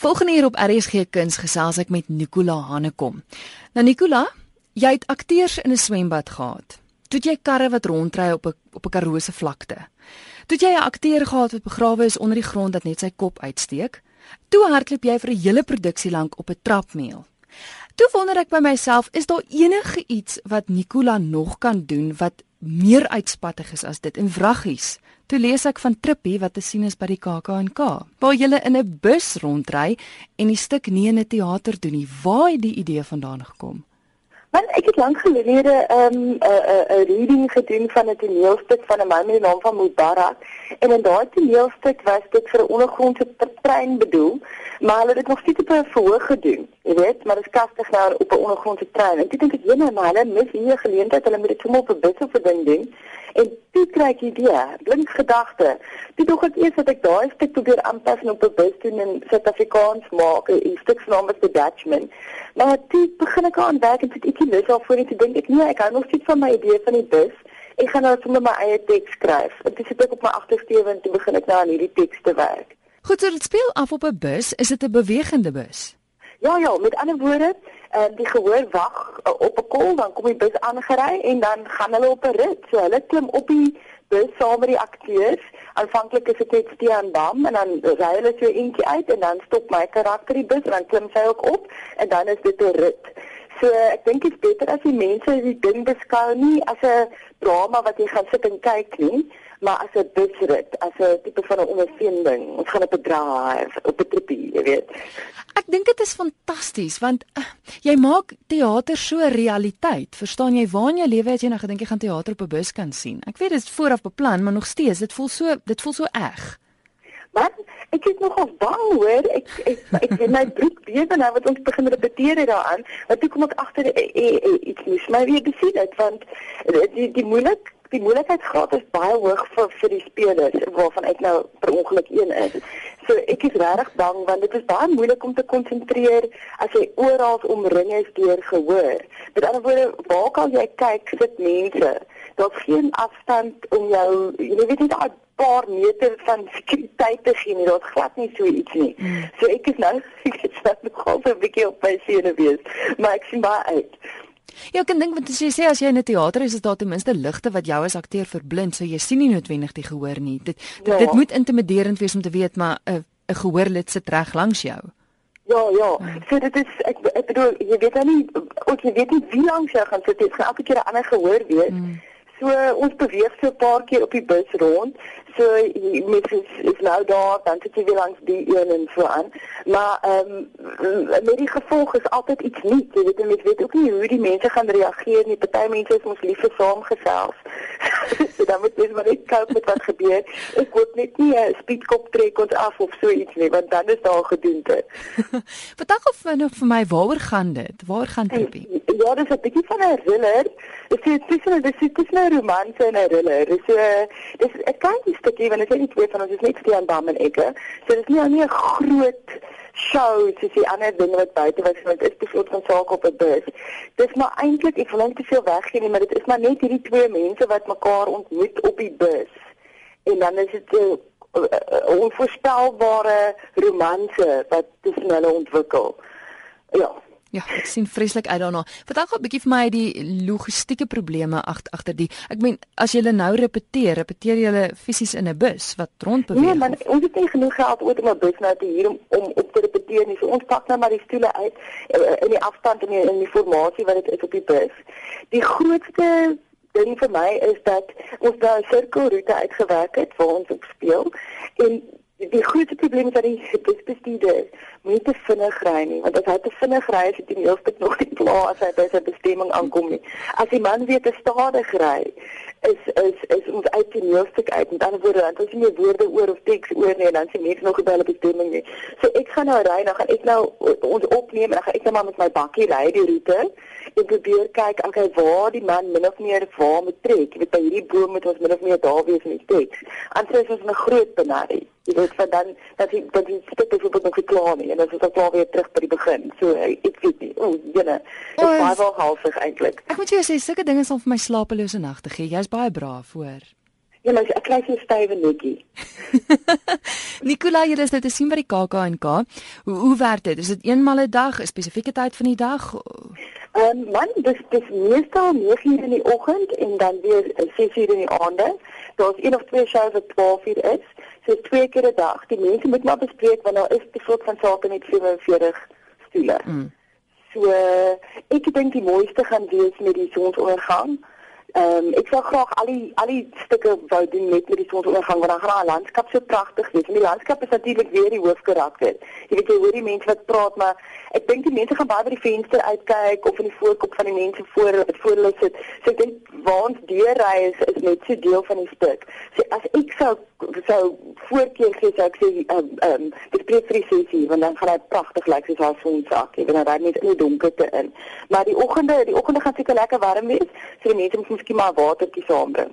Volgende hier op RSG Kuns gesels ek met Nicola Hanekom. Nou Nicola, jy het akteurs in 'n swembad gehad. Toe jy karre wat rondry op 'n op 'n karose vlakte. Toe jy 'n akteur gehad wat begrawe is onder die grond dat net sy kop uitsteek. Toe hardloop jy vir 'n hele produksie lank op 'n trapmeel. Toe wonder ek by myself, is daar enige iets wat Nicola nog kan doen wat meer uitspattig is as dit in wraggies? Toe lees ek van Trippie wat te sien is by die KAK&K, waar jy in 'n bus rondry en die stuk nie in 'n teater doen nie. Waar het die idee vandaan gekom? Want ek het lank gelede 'n um, 'n reading gedoen van 'n toneelstuk van 'n man met die naam van Mubarak en in daai toneelstuk was dit vir 'n ondergrondse trein bedoel, maar hulle het dit nog steeds op 'n verhoog gedoen, jy weet, maar dit is kastig nou op 'n ondergrondse trein. En ek dink ek jene maar hulle mis hier 'n geleentheid hulle moet dit sommer op 'n bus of 'n ding doen. En toe kry ek idee, blink gedagte. Toe dog ek eers dat ek daai stuk probeer aanpas en op 'n bus doen in Suid-Afrikaans maak, 'n stuk se naam is The Dutchman. Maar toe begin ek aan werk en ek het lus al voor net dink ek nee, ek hou nog steeds van my idee van die bus. Ek gaan nou sommer my eie teks skryf. En dis ek op my agtersteewe en toe begin ek nou aan hierdie teks te werk. Goed, so dit speel af op 'n bus. Is dit 'n bewegende bus? Ja ja, met ander woorde, uh, die gehoor wag uh, op 'n kol, dan kom die bus aangery en dan gaan hulle op 'n rit. So hulle klim op die bus saam met die akteurs. Aanvanklik is dit net Stean Bam en dan ry hulle so eentjie uit en dan stop my karakter die bus en dan klim sy ook op en dan is dit 'n rit. So ek dink dit is beter as die mense die ding beskou nie as 'n drama wat jy gaan sit en kyk nie, maar as 'n busrit, as 'n tipe van 'n ondervinding. Ons gaan op 'n drive, op 'n tripie, jy weet. Ek dink dit is fantasties want uh, jy maak teater so realiteit. Verstaan jy waar in jou lewe het jy nou gedink jy gaan teater op 'n bus kan sien? Ek weet dit is vooraf beplan, maar nog steeds, dit voel so dit voel so eg. Maar ek is nogal bang hoor. Ek ek ek het my broek bewe nou wat ons begin repeteer daaraan. Want toe kom ek agter e, e, e, iets mis. Maar wie besien dit want die die moeilik die moeilikheidsgraad is baie hoog vir vir die spelers waarvan ek nou per ongeluk een is. So ek is regtig bang want dit is baie moeilik om te konsentreer as jy oral omring is deur gehoor. Met ander woorde, waar kan jy kyk sit mense? Daar's geen afstand om jou jy weet nie daai paar meter van sekuriteit te gee nie. Daar's glad nie so iets nie. Hmm. So ek is nou ek is nou nog 'n bietjie op my senuwees, maar ek sien baie uit. Ja, ek dink want as jy sê as jy in 'n teater is, is daar ten minste ligte wat jou as akteur verblind, so jy sien nie noodwendig die gehoor nie. Dit ja. dit moet intimiderend wees om te weet maar 'n 'n gehoorlid sit reg langs jou. Ja, ja. ja. So dit is ek ek bedoel jy weet dan nie ook jy weet nie wie langs jou gaan sit. Dit gaan elke keer 'n ander gehoor wees. Hmm. So ons beweeg so 'n paar keer op die bus rond. So met is, is nou daar, dan sit jy weer langs die een en so aan. Maar ehm um, met die gevolg is altyd iets nuut. Jy weet jy weet ook nie hoe die mense gaan reageer nie. Party mense is ons lief vir saamgesels. so dan moet jy maar net kyk met wat gebeur. Ek word net nie 'n speedkop trek ons af of so iets nie, want dan is daar gedoente. Vertel of nog vir my waaroor gaan dit? Waar gaan dit? Ja, dis 'n bietjie van 'n thriller. Dit is tussen dit is tussen 'n romanse en 'n thriller. Dis 'n uh, dis 'n klein stukkie want dit is nie twee van ons is net Stean Bam en ek. So dis nie 'n groot show soos die ander dinge wat buite was want dit is bevoor van sake op 'n bus. Dis maar eintlik ek wil net te veel weggee nie, maar dit is maar net hierdie twee mense wat mekaar ontmoet op die bus. En dan is dit 'n uh, uh, onvoorspelbare romanse wat tussen hulle ontwikkel. Ja. Ja, ek sien vreeslik uit daarna. Vertel gou 'n bietjie vir my die logistieke probleme agter agter die. Ek meen, as jy nou repeteer, repeteer jy fisies in 'n bus wat rondbeweeg? Nee, maar ons het nie genoeg geld ooit om 'n bus nou te huur om om op te repeteer nie. So ons pak nou maar die stoele uit eh, in die afstand en in, in die formasie wat dit is op die bus. Die grootste ding vir my is dat ons daar 'n sirkelroete uitgewerk het waar ons op speel en die grootste probleem is dat die busbestuurder nie te vinnig ry nie, want as hy te vinnig ry, is dit nie heeltemal nog nie klaar as hy by sy bestemming aankom nie. As die man weer te stadig ry, is is is ons uit die meelstuk uit. Met ander woorde, dan nie meer woorde oor of teks oor nie en dan sien mense nog op die bestemming nie. So ek gaan nou ry, dan gaan ek nou ons opneem en dan gaan ek net maar met my bakkie ry die roete en probeer kyk aan kyk waar die man min of meer waar moet trek. Jy weet by hierdie boom moet ons min of meer daar wees in die teks. Anders is ons 'n groot benarie jy weet van dan dat jy dat jy stuk op nog geklaar nie en dan is dit klaar weer terug by die begin. So ek weet nie. O, jene. Dit is baie wel halfig eintlik. Ek moet jou sê sulke dinge sal vir my slapelose nagte gee. Jy's baie braaf hoor. Ja, maar ek kry so stywe netjie. Nicola, jy is dit te sien by die KAK&K. Hoe hoe werk dit? Is dit eenmal 'n dag, 'n spesifieke tyd van die dag? Ehm um, man, dis dis meestal 9:00 in die oggend en dan weer 6:00 in die aande. Daar's een of twee shows wat 12:00 is. So twee keer 'n dag. Die mense moet maar bespreek want daar is te veel van sake met 47 stoele. Mm. So ek dink die mooiste gaan wees met die sonsondergang. Ehm um, ek sou graag al die al die stukke wou doen met met die sonsondergang want dan gaan die landskap so pragtig wees. En die landskap is natuurlik weer die hoofkarakter. Jy weet jy hoor die mense wat praat, maar ek dink die mense gaan baie by die venster uitkyk of in die voorkop van die mense voor voor hulle sit. So ek dink waar ons deurry is is net so deel van die stuk. So as ek sou sou voorkeur gee sou ek sê ehm um, dit spreek vir die sessie want dan gaan dit pragtig lyk soos haar sonsak. Jy weet dan ry net in die donkerte in. Maar die oggende, die oggende gaan seker lekker warm wees. So die mense moet miskien maar watertjie saambring.